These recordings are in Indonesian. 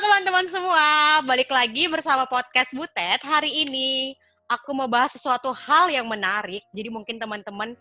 teman-teman semua, balik lagi bersama podcast Butet. Hari ini aku mau bahas sesuatu hal yang menarik. Jadi mungkin teman-teman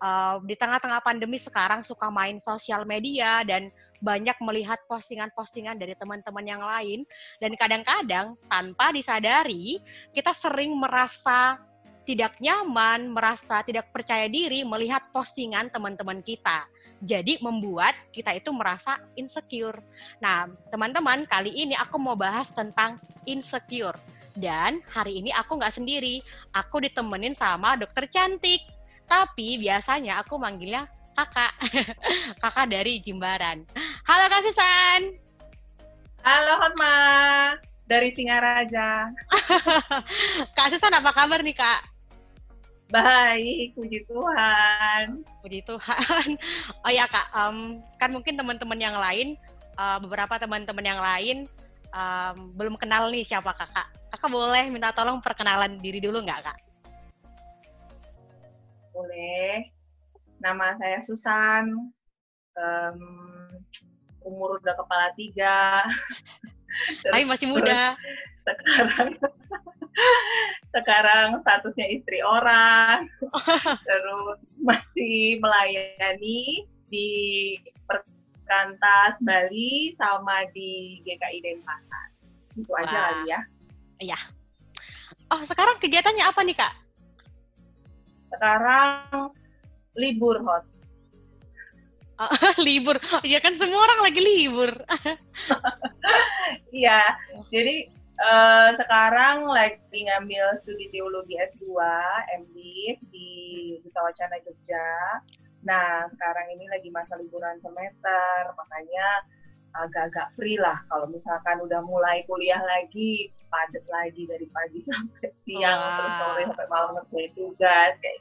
uh, di tengah-tengah pandemi sekarang suka main sosial media dan banyak melihat postingan-postingan dari teman-teman yang lain dan kadang-kadang tanpa disadari kita sering merasa tidak nyaman, merasa tidak percaya diri melihat postingan teman-teman kita. Jadi membuat kita itu merasa insecure. Nah, teman-teman, kali ini aku mau bahas tentang insecure. Dan hari ini aku nggak sendiri, aku ditemenin sama dokter cantik. Tapi biasanya aku manggilnya kakak, kakak dari Jimbaran. Halo Kak Susan. Halo Hotma, dari Singaraja. Kak Susan apa kabar nih Kak? Baik, puji Tuhan. Puji Tuhan. Oh ya kak, um, kan mungkin teman-teman yang lain, uh, beberapa teman-teman yang lain um, belum kenal nih siapa kakak. Kakak boleh minta tolong perkenalan diri dulu nggak kak? Boleh. Nama saya Susan. Um, umur udah kepala tiga. Tapi masih muda. Sekarang sekarang statusnya istri orang, terus masih melayani di Perkantas Bali sama di GKI Denpasar. Itu Wah. aja kali ya. Iya. Oh, sekarang kegiatannya apa nih, Kak? Sekarang libur, Hot. Oh, libur. Iya kan semua orang lagi libur. Iya, jadi Uh, sekarang lagi ngambil studi teologi S2 MD di Duta Wacana Jogja. Nah, sekarang ini lagi masa liburan semester, makanya agak-agak free lah. Kalau misalkan udah mulai kuliah lagi, padat lagi dari pagi sampai siang, wow. terus sore sampai malam ngerjain tugas, kayak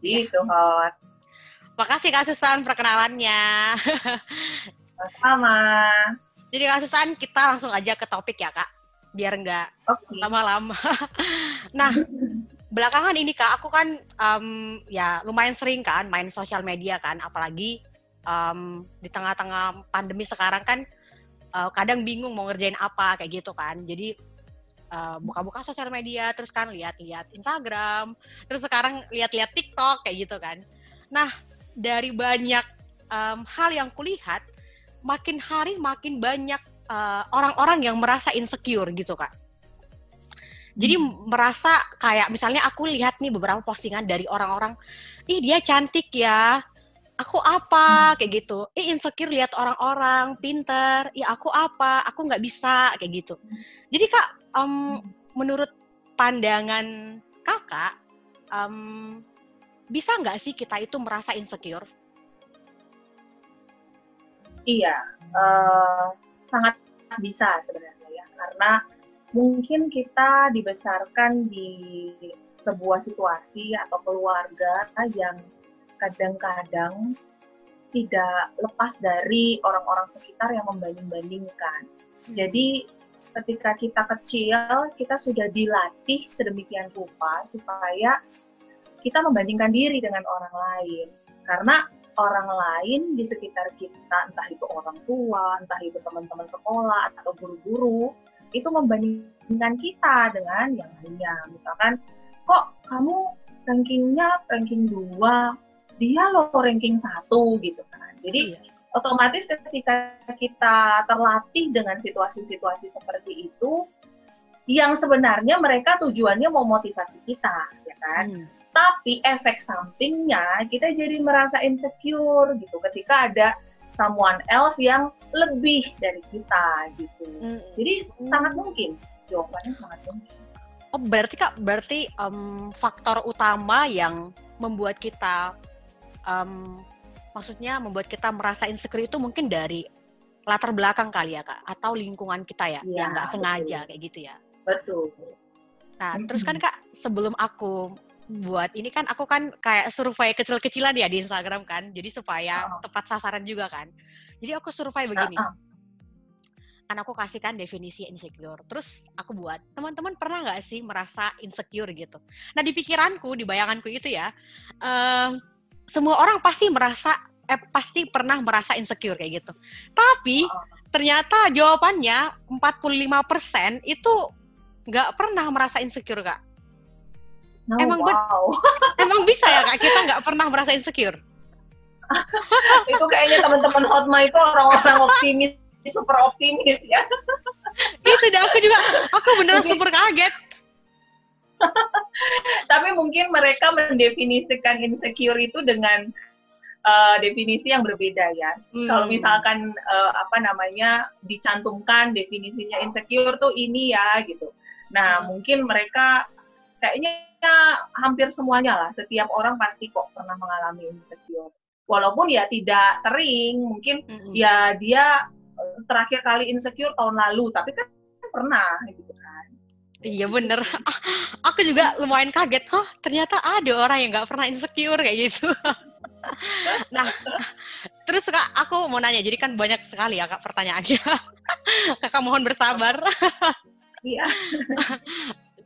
gitu, ya. Hot. Makasih Kak Susan perkenalannya. Sama. Jadi Kak Susan, kita langsung aja ke topik ya Kak biar nggak okay. lama-lama. nah, belakangan ini kak, aku kan um, ya lumayan sering kan main sosial media kan, apalagi um, di tengah-tengah pandemi sekarang kan uh, kadang bingung mau ngerjain apa kayak gitu kan. Jadi uh, buka-buka sosial media, terus kan lihat-lihat Instagram, terus sekarang lihat-lihat TikTok kayak gitu kan. Nah, dari banyak um, hal yang kulihat, makin hari makin banyak orang-orang uh, yang merasa insecure gitu kak. Jadi hmm. merasa kayak misalnya aku lihat nih beberapa postingan dari orang-orang, ih dia cantik ya, aku apa hmm. kayak gitu. Ih insecure lihat orang-orang pinter, ya aku apa, aku nggak bisa kayak gitu. Jadi kak, um, menurut pandangan kakak, um, bisa nggak sih kita itu merasa insecure? Iya, uh, sangat bisa sebenarnya ya karena mungkin kita dibesarkan di sebuah situasi atau keluarga yang kadang-kadang tidak lepas dari orang-orang sekitar yang membanding-bandingkan. Hmm. Jadi ketika kita kecil, kita sudah dilatih sedemikian rupa supaya kita membandingkan diri dengan orang lain. Karena orang lain di sekitar kita, entah itu orang tua, entah itu teman-teman sekolah atau guru-guru, itu membandingkan kita dengan yang lainnya. Misalkan, kok kamu rankingnya ranking 2, dia loh ranking 1 gitu kan. Jadi iya. otomatis ketika kita terlatih dengan situasi-situasi seperti itu, yang sebenarnya mereka tujuannya mau motivasi kita, ya kan? Hmm tapi efek sampingnya kita jadi merasa insecure gitu ketika ada someone else yang lebih dari kita gitu. Mm. Jadi mm. sangat mungkin jawabannya sangat mungkin. Oh berarti kak berarti um, faktor utama yang membuat kita um, maksudnya membuat kita merasa insecure itu mungkin dari latar belakang kali ya kak atau lingkungan kita ya, ya yang nggak sengaja kayak gitu ya. Betul. Nah, terus kan Kak, sebelum aku buat ini kan aku kan kayak survei kecil-kecilan ya di Instagram kan, jadi supaya oh. tepat sasaran juga kan. Jadi aku survei begini. Uh -uh. Kan aku kasihkan definisi insecure. Terus aku buat, teman-teman pernah nggak sih merasa insecure gitu? Nah di pikiranku, di bayanganku itu ya, uh, semua orang pasti merasa, eh pasti pernah merasa insecure kayak gitu. Tapi ternyata jawabannya 45% itu nggak pernah merasa insecure, Kak. Oh, emang wow. emang bisa ya, Kak? Kita nggak pernah merasa insecure? itu kayaknya teman-teman Hotma itu orang-orang optimis, super optimis ya. itu deh, aku juga, aku beneran super kaget. Tapi mungkin mereka mendefinisikan insecure itu dengan uh, definisi yang berbeda ya. Hmm. Kalau misalkan uh, apa namanya dicantumkan definisinya insecure tuh ini ya gitu. Nah, hmm. mungkin mereka kayaknya hampir semuanya lah, setiap orang pasti kok pernah mengalami insecure. Walaupun ya tidak sering, mungkin hmm. ya dia eh, terakhir kali insecure tahun lalu, tapi kan pernah gitu kan. Iya bener. Aku juga lumayan kaget. Oh ternyata ada orang yang nggak pernah insecure kayak gitu. nah, terus kak, aku mau nanya. Jadi kan banyak sekali ya kak pertanyaannya. Kakak mohon bersabar. Iya.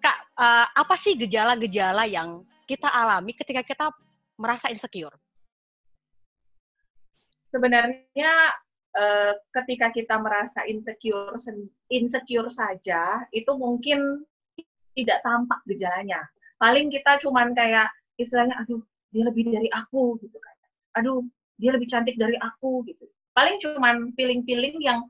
Kak, uh, apa sih gejala-gejala yang kita alami ketika kita merasa insecure? Sebenarnya uh, ketika kita merasa insecure insecure saja itu mungkin tidak tampak gejalanya. Paling kita cuman kayak istilahnya aduh dia lebih dari aku gitu kan. Aduh, dia lebih cantik dari aku gitu. Paling cuman feeling-feeling yang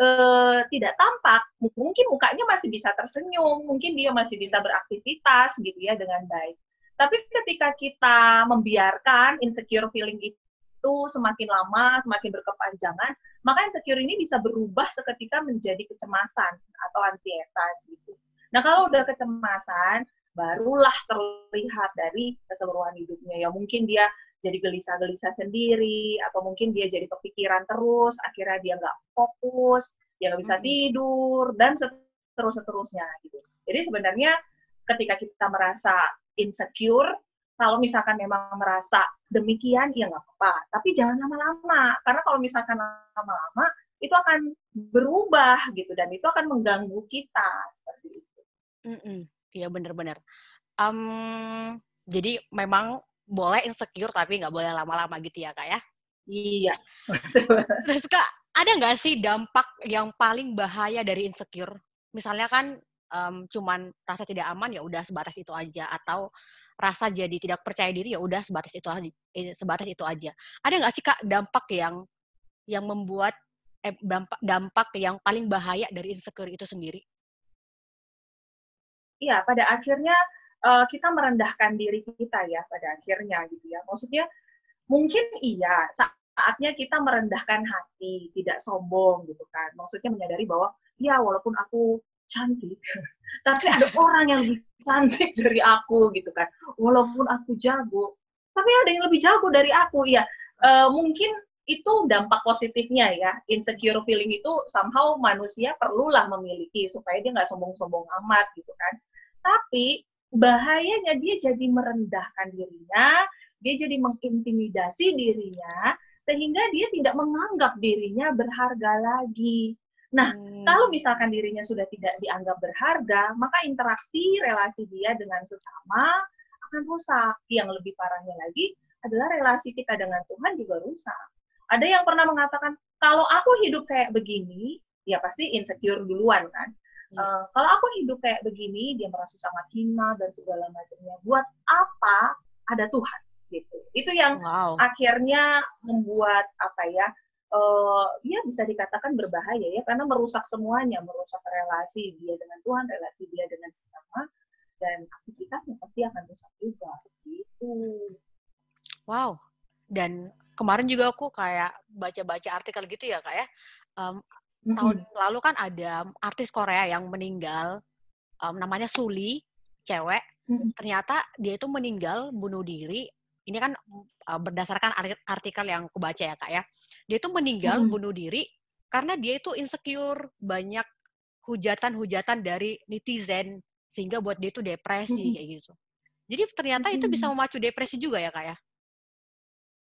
uh, tidak tampak. Mungkin mukanya masih bisa tersenyum, mungkin dia masih bisa beraktivitas gitu ya dengan baik. Tapi ketika kita membiarkan insecure feeling itu semakin lama, semakin berkepanjangan, maka insecure ini bisa berubah seketika menjadi kecemasan atau ansietas gitu. Nah, kalau udah kecemasan, barulah terlihat dari keseluruhan hidupnya. Ya mungkin dia jadi gelisah-gelisah sendiri, atau mungkin dia jadi kepikiran terus, akhirnya dia nggak fokus, dia nggak bisa hmm. tidur, dan seterus-seterusnya gitu. Jadi sebenarnya ketika kita merasa insecure, kalau misalkan memang merasa demikian, ya nggak apa-apa. Tapi jangan lama-lama, karena kalau misalkan lama-lama, itu akan berubah gitu, dan itu akan mengganggu kita seperti itu. Mm -mm. Iya bener-bener. Um, jadi memang boleh insecure tapi nggak boleh lama-lama gitu ya kak ya? Iya. Terus kak, ada nggak sih dampak yang paling bahaya dari insecure? Misalnya kan um, cuman rasa tidak aman ya udah sebatas itu aja atau rasa jadi tidak percaya diri ya udah sebatas itu aja eh, sebatas itu aja ada nggak sih kak dampak yang yang membuat eh, dampak dampak yang paling bahaya dari insecure itu sendiri iya pada akhirnya uh, kita merendahkan diri kita ya pada akhirnya gitu ya. Maksudnya mungkin iya saatnya kita merendahkan hati, tidak sombong gitu kan. Maksudnya menyadari bahwa ya walaupun aku cantik, tapi ada orang yang lebih cantik dari aku gitu kan. Walaupun aku jago, tapi ada yang lebih jago dari aku ya. Uh, mungkin itu dampak positifnya ya. Insecure feeling itu somehow manusia perlulah memiliki supaya dia nggak sombong-sombong amat gitu kan. Tapi bahayanya dia jadi merendahkan dirinya, dia jadi mengintimidasi dirinya, sehingga dia tidak menganggap dirinya berharga lagi. Nah, hmm. kalau misalkan dirinya sudah tidak dianggap berharga, maka interaksi relasi dia dengan sesama akan rusak. Yang lebih parahnya lagi adalah relasi kita dengan Tuhan juga rusak. Ada yang pernah mengatakan, kalau aku hidup kayak begini, ya pasti insecure duluan kan. Uh, kalau aku hidup kayak begini, dia merasa sangat hina dan segala macamnya. Buat apa ada Tuhan? Gitu. Itu yang wow. akhirnya membuat apa ya? Uh, ya bisa dikatakan berbahaya ya karena merusak semuanya, merusak relasi dia dengan Tuhan, relasi dia dengan sesama dan aktivitasnya pasti akan rusak juga. Gitu. Wow. Dan kemarin juga aku kayak baca-baca artikel gitu ya kak ya. Um, hmm Tahun lalu kan ada artis Korea yang meninggal, um, namanya Suli, cewek. hmm Ternyata dia itu meninggal bunuh diri. Ini kan uh, berdasarkan artikel yang aku baca ya kak ya. Dia itu meninggal hmm bunuh diri karena dia itu insecure, banyak hujatan-hujatan dari netizen sehingga buat dia itu depresi hmm kayak gitu. Jadi ternyata hmm itu bisa memacu depresi juga ya kak ya?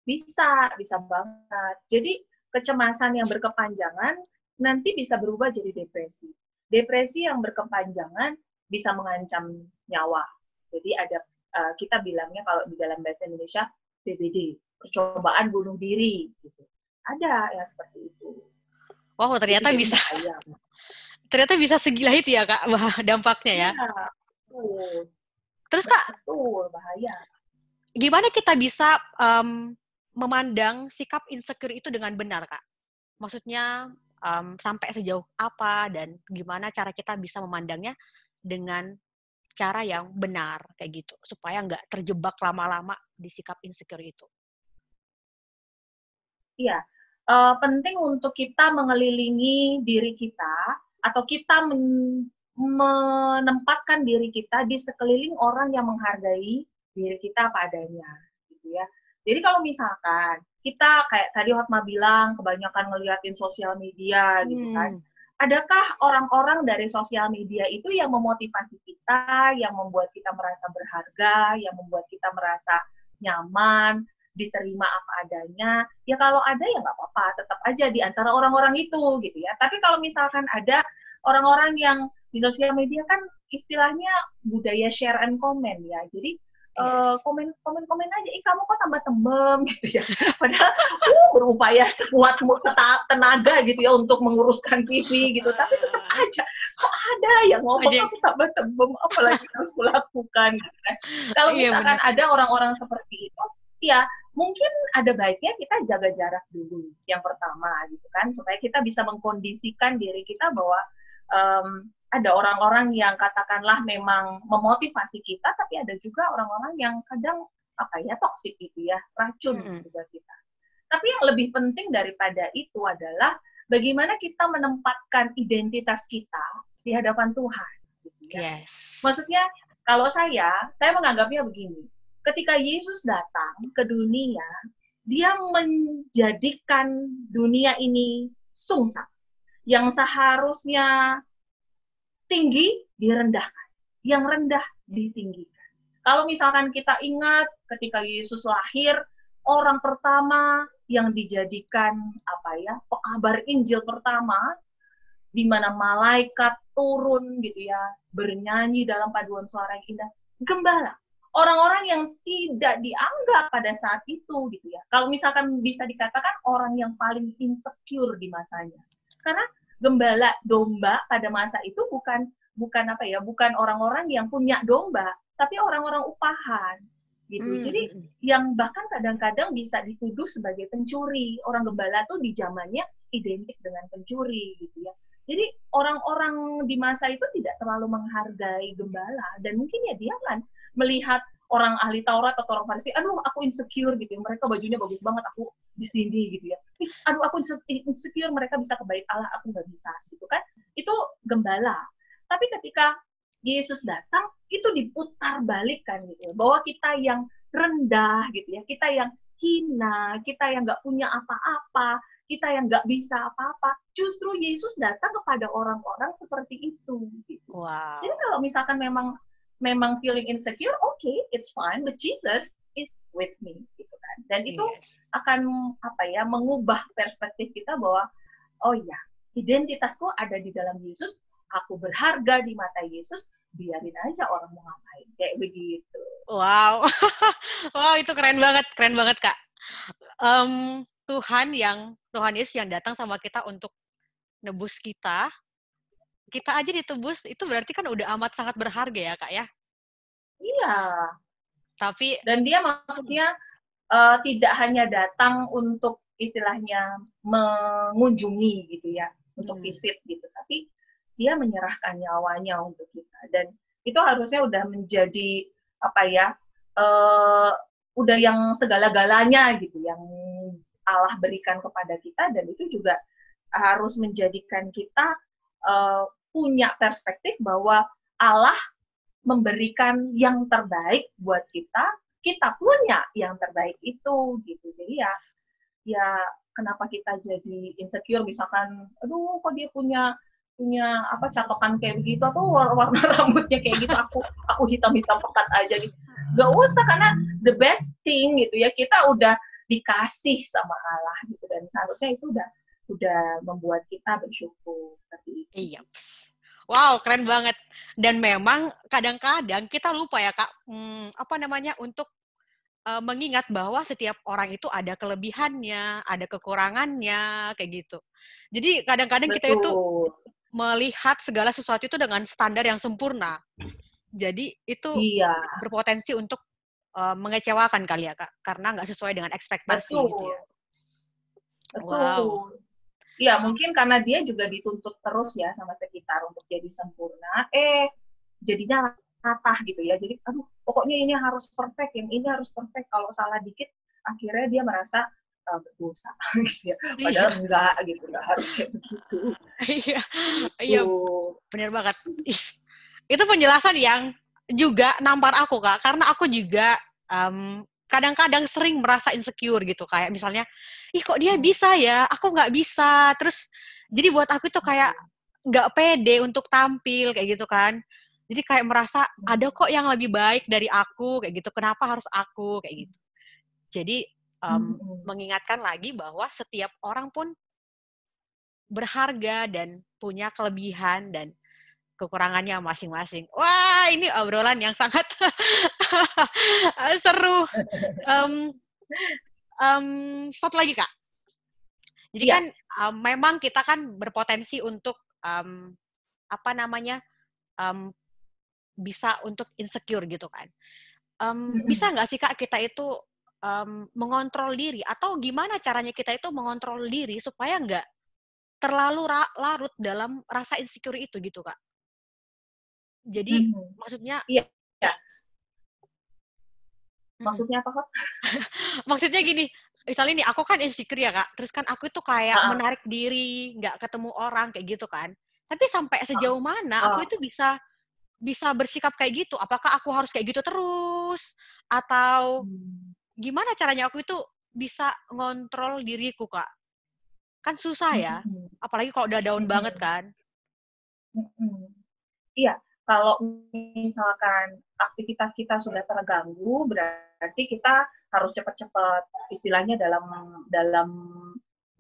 Bisa, bisa banget. Jadi kecemasan yang berkepanjangan nanti bisa berubah jadi depresi. Depresi yang berkepanjangan bisa mengancam nyawa. Jadi ada uh, kita bilangnya kalau di dalam bahasa Indonesia PBD, percobaan bunuh diri gitu. Ada yang seperti itu. Wow, ternyata Jadi, bisa. Ternyata bisa segila itu ya kak dampaknya ya. ya Terus kak, betul bahaya. Gimana kita bisa um, memandang sikap insecure itu dengan benar kak? Maksudnya um, sampai sejauh apa dan gimana cara kita bisa memandangnya dengan cara yang benar kayak gitu supaya nggak terjebak lama-lama di sikap insecure itu. Iya, uh, penting untuk kita mengelilingi diri kita atau kita men menempatkan diri kita di sekeliling orang yang menghargai diri kita apa adanya, gitu ya. Jadi kalau misalkan kita kayak tadi Hotma bilang kebanyakan ngeliatin sosial media gitu kan, hmm adakah orang-orang dari sosial media itu yang memotivasi kita, yang membuat kita merasa berharga, yang membuat kita merasa nyaman, diterima apa adanya? Ya kalau ada ya nggak apa-apa, tetap aja di antara orang-orang itu gitu ya. Tapi kalau misalkan ada orang-orang yang di sosial media kan istilahnya budaya share and comment ya. Jadi uh, komen komen komen aja, ih kamu kok tambah tembem gitu ya. Padahal uh, berupaya sekuat tenaga gitu ya untuk menguruskan TV gitu, tapi tetap aja kok ada yang ngomong aku tambah tembem, apalagi harus kulakukan. Gitu kan. Kalau iya, misalkan ada orang-orang seperti itu, ya mungkin ada baiknya kita jaga jarak dulu. Yang pertama gitu kan, supaya kita bisa mengkondisikan diri kita bahwa um, ada orang-orang yang katakanlah memang memotivasi kita, tapi ada juga orang-orang yang kadang apa ya toksik gitu ya, racun mm -hmm. juga kita. Tapi yang lebih penting daripada itu adalah bagaimana kita menempatkan identitas kita di hadapan Tuhan. Gitu ya. Yes. Maksudnya kalau saya, saya menganggapnya begini. Ketika Yesus datang ke dunia, dia menjadikan dunia ini sungsang. Yang seharusnya tinggi direndahkan, yang rendah ditinggikan. Kalau misalkan kita ingat ketika Yesus lahir, orang pertama yang dijadikan apa ya, pekabar Injil pertama di mana malaikat turun gitu ya, bernyanyi dalam paduan suara yang indah, gembala. Orang-orang yang tidak dianggap pada saat itu gitu ya. Kalau misalkan bisa dikatakan orang yang paling insecure di masanya. Karena gembala domba pada masa itu bukan bukan apa ya, bukan orang-orang yang punya domba, tapi orang-orang upahan gitu. Hmm. Jadi hmm, hmm. yang bahkan kadang-kadang bisa dituduh sebagai pencuri. Orang gembala tuh di zamannya identik dengan pencuri gitu ya. Jadi orang-orang di masa itu tidak terlalu menghargai gembala dan mungkin ya dia kan melihat orang ahli Taurat atau orang Farisi, aduh aku insecure gitu, ya. mereka bajunya bagus banget, aku di sini gitu ya. Ih, aduh aku insecure, mereka bisa kebaik Allah, aku nggak bisa gitu kan. Itu gembala. Tapi ketika Yesus datang, itu diputar balikan gitu ya, bahwa kita yang rendah gitu ya, kita yang hina, kita yang nggak punya apa-apa, kita yang nggak bisa apa-apa, justru Yesus datang kepada orang-orang seperti itu. Gitu. Wow. Jadi kalau misalkan memang memang feeling insecure, oke, okay, it's fine, but Jesus is with me, gitu kan. Dan itu yes. akan apa ya mengubah perspektif kita bahwa oh ya identitasku ada di dalam Yesus, aku berharga di mata Yesus, biarin aja orang mau ngapain, kayak begitu. Wow, wow itu keren banget, keren banget kak. Um, Tuhan yang Tuhan Yesus yang datang sama kita untuk nebus kita kita aja ditebus itu berarti kan udah amat sangat berharga ya kak ya iya tapi dan dia maksudnya uh, tidak hanya datang untuk istilahnya mengunjungi gitu ya untuk hmm. visit gitu tapi dia menyerahkan nyawanya untuk kita dan itu harusnya udah menjadi apa ya uh, udah yang segala-galanya gitu yang Allah berikan kepada kita dan itu juga harus menjadikan kita uh, punya perspektif bahwa Allah memberikan yang terbaik buat kita, kita punya yang terbaik itu gitu. Jadi ya ya kenapa kita jadi insecure misalkan aduh kok dia punya punya apa catokan kayak begitu atau warna rambutnya kayak gitu aku aku hitam-hitam pekat aja gitu. Gak usah karena the best thing gitu ya kita udah dikasih sama Allah gitu dan seharusnya itu udah udah membuat kita bersyukur seperti itu. Iya. Wow, keren banget. Dan memang kadang-kadang kita lupa ya kak, hmm, apa namanya untuk uh, mengingat bahwa setiap orang itu ada kelebihannya, ada kekurangannya, kayak gitu. Jadi kadang-kadang kita itu melihat segala sesuatu itu dengan standar yang sempurna. Jadi itu iya. berpotensi untuk uh, mengecewakan kali ya kak, karena nggak sesuai dengan ekspektasi Betul. gitu ya. Betul. Wow. Iya mungkin karena dia juga dituntut terus ya sama sekitar untuk jadi sempurna. Eh jadinya patah gitu ya. Jadi aduh pokoknya ini harus perfect, yang ini harus perfect. Kalau salah dikit akhirnya dia merasa uh, berdosa gitu ya. Padahal iya. enggak gitu, enggak harus kayak begitu. iya. Iya. Benar banget. Itu penjelasan yang juga nampar aku Kak, karena aku juga um, kadang-kadang sering merasa insecure gitu kayak misalnya ih kok dia hmm. bisa ya? Aku nggak bisa. Terus jadi buat aku itu kayak nggak pede untuk tampil kayak gitu kan. Jadi kayak merasa ada kok yang lebih baik dari aku? Kayak gitu kenapa harus aku? Kayak gitu. Jadi um, mengingatkan lagi bahwa setiap orang pun berharga dan punya kelebihan dan kekurangannya masing-masing. Wah, ini obrolan yang sangat seru. Um, um, satu lagi kak. Jadi ya. kan um, memang kita kan berpotensi untuk um, apa namanya um, bisa untuk insecure gitu kan. Um, bisa nggak sih kak kita itu um, mengontrol diri atau gimana caranya kita itu mengontrol diri supaya nggak terlalu larut dalam rasa insecure itu gitu kak? Jadi hmm. maksudnya iya. Ya. Maksudnya apa kak? maksudnya gini, misalnya nih aku kan insecure ya kak, terus kan aku itu kayak uh. menarik diri, nggak ketemu orang kayak gitu kan. Tapi sampai sejauh mana uh. aku itu bisa bisa bersikap kayak gitu? Apakah aku harus kayak gitu terus? Atau hmm. gimana caranya aku itu bisa ngontrol diriku, Kak? Kan susah ya, hmm. apalagi kalau udah daun hmm. banget kan. Hmm. Iya, kalau misalkan aktivitas kita sudah terganggu, berarti kita harus cepat-cepat. Istilahnya dalam dalam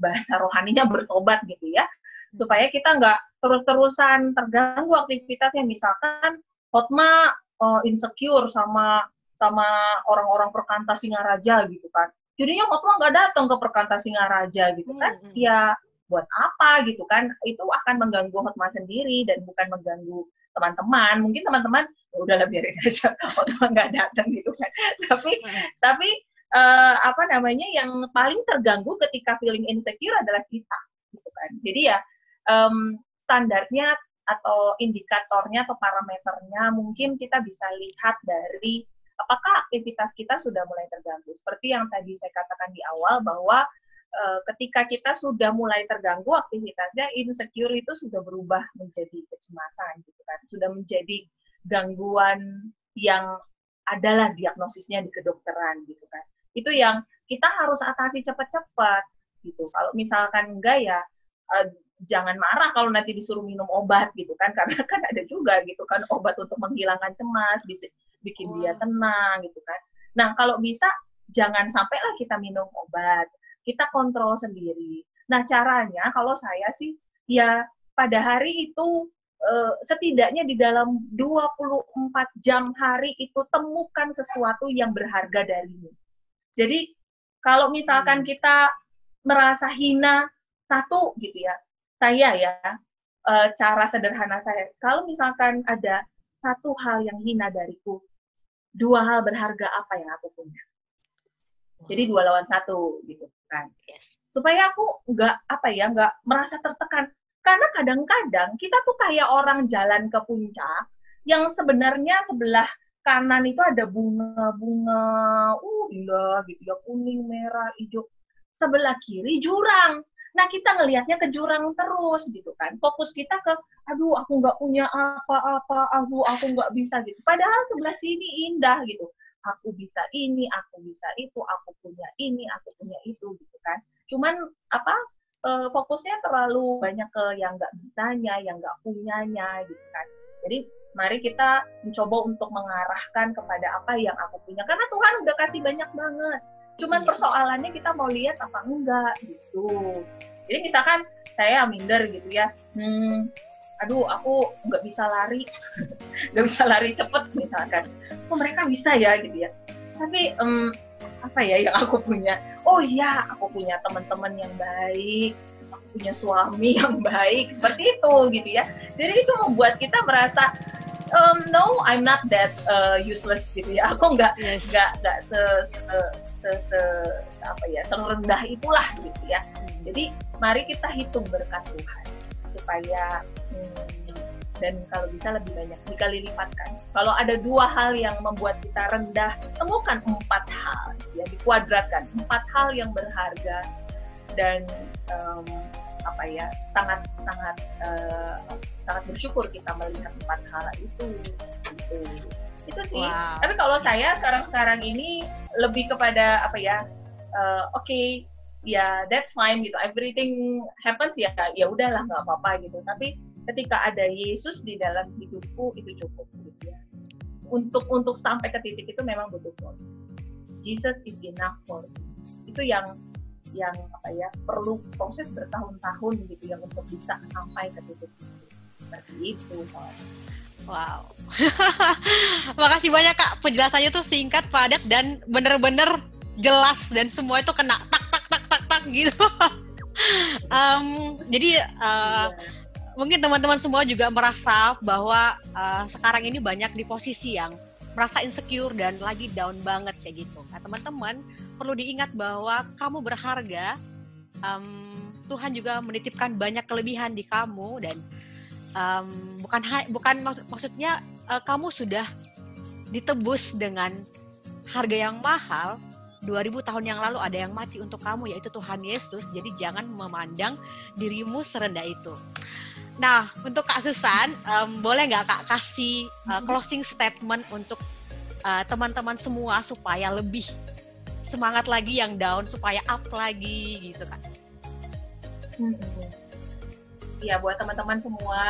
bahasa rohaninya bertobat gitu ya. Supaya kita nggak terus-terusan terganggu aktivitasnya. Misalkan Hotma uh, insecure sama sama orang-orang perkantas Singaraja gitu kan. Jadinya Hotma nggak datang ke perkantas Singaraja gitu kan. Hmm, hmm. ya buat apa gitu kan. Itu akan mengganggu Hotma sendiri dan bukan mengganggu teman-teman mungkin teman-teman ya udah lebih biarin aja Hotma nggak datang gitu kan tapi hmm. tapi uh, apa namanya yang paling terganggu ketika feeling insecure adalah kita gitu kan jadi ya um, standarnya atau indikatornya atau parameternya mungkin kita bisa lihat dari apakah aktivitas kita sudah mulai terganggu. Seperti yang tadi saya katakan di awal bahwa e, ketika kita sudah mulai terganggu aktivitasnya, insecure itu sudah berubah menjadi kecemasan gitu kan. Sudah menjadi gangguan yang adalah diagnosisnya di kedokteran gitu kan. Itu yang kita harus atasi cepat-cepat gitu. Kalau misalkan enggak ya e, jangan marah kalau nanti disuruh minum obat gitu kan karena kan ada juga gitu kan obat untuk menghilangkan cemas bisa bikin dia tenang gitu kan nah kalau bisa jangan sampailah kita minum obat kita kontrol sendiri. Nah caranya kalau saya sih ya pada hari itu eh, setidaknya di dalam 24 jam hari itu temukan sesuatu yang berharga darimu. Jadi kalau misalkan hmm. kita merasa hina satu gitu ya saya ya uh, cara sederhana saya kalau misalkan ada satu hal yang hina dariku dua hal berharga apa yang aku punya? Jadi dua lawan satu gitu kan yes. supaya aku nggak apa ya nggak merasa tertekan karena kadang-kadang kita tuh kayak orang jalan ke puncak yang sebenarnya sebelah kanan itu ada bunga-bunga uh indah gitu ya kuning merah hijau sebelah kiri jurang Nah kita ngelihatnya ke jurang terus gitu kan. Fokus kita ke, aduh aku nggak punya apa-apa, aku aku nggak bisa gitu. Padahal sebelah sini indah gitu. Aku bisa ini, aku bisa itu, aku punya ini, aku punya itu gitu kan. Cuman apa e, fokusnya terlalu banyak ke yang nggak bisanya, yang nggak punyanya gitu kan. Jadi mari kita mencoba untuk mengarahkan kepada apa yang aku punya. Karena Tuhan udah kasih banyak banget Cuman. Iya. persoalannya kita mau lihat apa enggak gitu. Jadi misalkan saya minder gitu ya, hmm, aduh aku nggak bisa lari, nggak bisa lari cepet misalkan. Oh mereka bisa ya gitu ya. Tapi um, apa ya yang aku punya oh iya aku punya teman-teman yang baik aku punya suami yang baik seperti itu gitu ya jadi itu membuat kita merasa um, no I'm not that uh, useless gitu ya aku nggak nggak yes. nggak se, se, se, se apa ya serendah itulah gitu ya hmm. jadi mari kita hitung berkat Tuhan supaya hmm, dan kalau bisa lebih banyak dikali lipatkan. Kalau ada dua hal yang membuat kita rendah, temukan empat hal ya dikuadratkan empat hal yang berharga dan um, apa ya sangat sangat uh, sangat bersyukur kita melihat empat hal itu itu itu sih. Wow. Tapi kalau saya sekarang sekarang ini lebih kepada apa ya uh, oke okay, ya that's fine gitu everything happens ya ya udahlah nggak apa-apa gitu tapi ketika ada Yesus di dalam hidupku itu cukup gitu ya. Untuk untuk sampai ke titik itu memang butuh proses. Jesus is enough for me. Itu yang yang apa ya perlu proses bertahun-tahun gitu ya untuk bisa sampai ke titik itu. Seperti itu. Wow. Makasih banyak Kak. Penjelasannya tuh singkat, padat dan bener-bener jelas dan semua itu kena tak gitu. um, jadi uh, mungkin teman-teman semua juga merasa bahwa uh, sekarang ini banyak di posisi yang merasa insecure dan lagi down banget kayak gitu. Nah teman-teman perlu diingat bahwa kamu berharga. Um, Tuhan juga menitipkan banyak kelebihan di kamu dan um, bukan bukan mak maksudnya uh, kamu sudah ditebus dengan harga yang mahal 2000 tahun yang lalu ada yang mati untuk kamu yaitu Tuhan Yesus. Jadi jangan memandang dirimu serendah itu. Nah, untuk Kak Susan, um, boleh nggak Kak kasih uh, closing statement untuk uh, teman-teman uh, semua supaya lebih semangat lagi yang down, supaya up lagi gitu Kak? Hmm. Ya, buat teman-teman semua,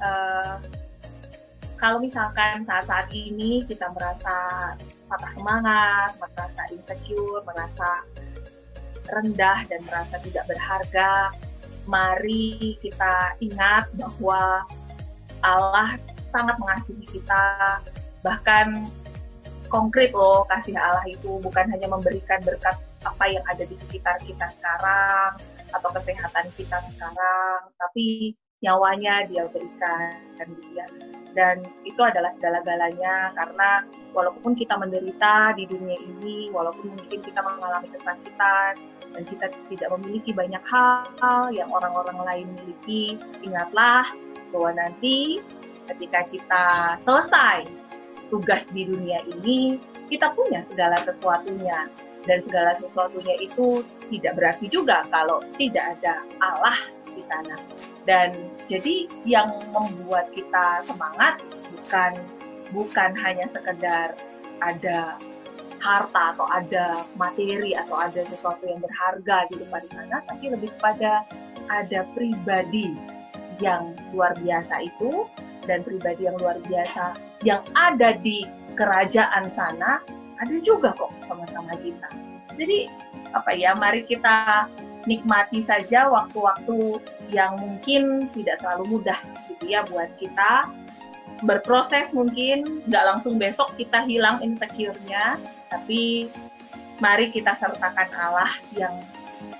uh, kalau misalkan saat-saat ini kita merasa patah semangat, merasa insecure, merasa rendah dan merasa tidak berharga, mari kita ingat bahwa Allah sangat mengasihi kita, bahkan konkret loh kasih Allah itu bukan hanya memberikan berkat apa yang ada di sekitar kita sekarang atau kesehatan kita sekarang, tapi nyawanya dia berikan gitu ya. Dan itu adalah segala-galanya karena walaupun kita menderita di dunia ini, walaupun mungkin kita mengalami kesakitan, dan kita tidak memiliki banyak hal yang orang-orang lain miliki, ingatlah bahwa nanti ketika kita selesai tugas di dunia ini, kita punya segala sesuatunya. Dan segala sesuatunya itu tidak berarti juga kalau tidak ada Allah di sana. Dan jadi yang membuat kita semangat bukan bukan hanya sekedar ada harta atau ada materi atau ada sesuatu yang berharga di depan sana, tapi lebih kepada ada pribadi yang luar biasa itu dan pribadi yang luar biasa yang ada di kerajaan sana ada juga kok sama-sama kita. Jadi apa ya, mari kita nikmati saja waktu-waktu yang mungkin tidak selalu mudah gitu ya buat kita berproses mungkin nggak langsung besok kita hilang insecure-nya tapi mari kita sertakan Allah yang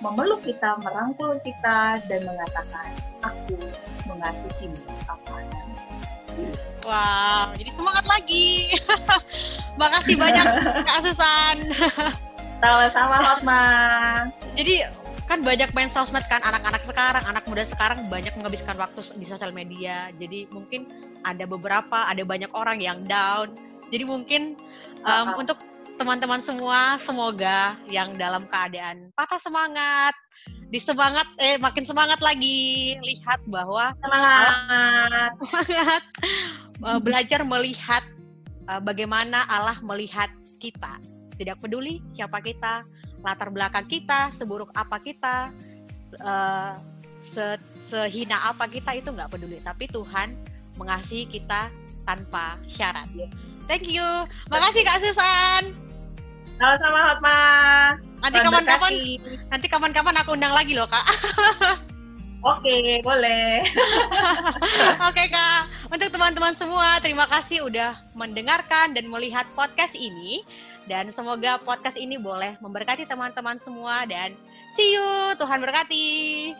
memeluk kita, merangkul kita, dan mengatakan, aku mengasihimu apa Wow, jadi semangat lagi. Makasih banyak Kak Susan. Sama-sama Hotma. Jadi kan banyak main sosmed kan anak-anak sekarang, anak muda sekarang banyak menghabiskan waktu di sosial media. Jadi mungkin ada beberapa, ada banyak orang yang down. Jadi mungkin um, uh -huh. untuk teman-teman semua semoga yang dalam keadaan patah semangat disemangat eh makin semangat lagi lihat bahwa semangat semangat uh, belajar melihat uh, bagaimana Allah melihat kita tidak peduli siapa kita latar belakang kita seburuk apa kita uh, se sehina apa kita itu nggak peduli tapi Tuhan mengasihi kita tanpa syarat. Thank you. Makasih Kak Susan. Sama-sama Hotma. Nanti kapan-kapan nanti kapan-kapan aku undang lagi loh, Kak. Oke, boleh. Oke, Kak. untuk teman-teman semua, terima kasih udah mendengarkan dan melihat podcast ini. Dan semoga podcast ini boleh memberkati teman-teman semua. Dan see you, Tuhan berkati.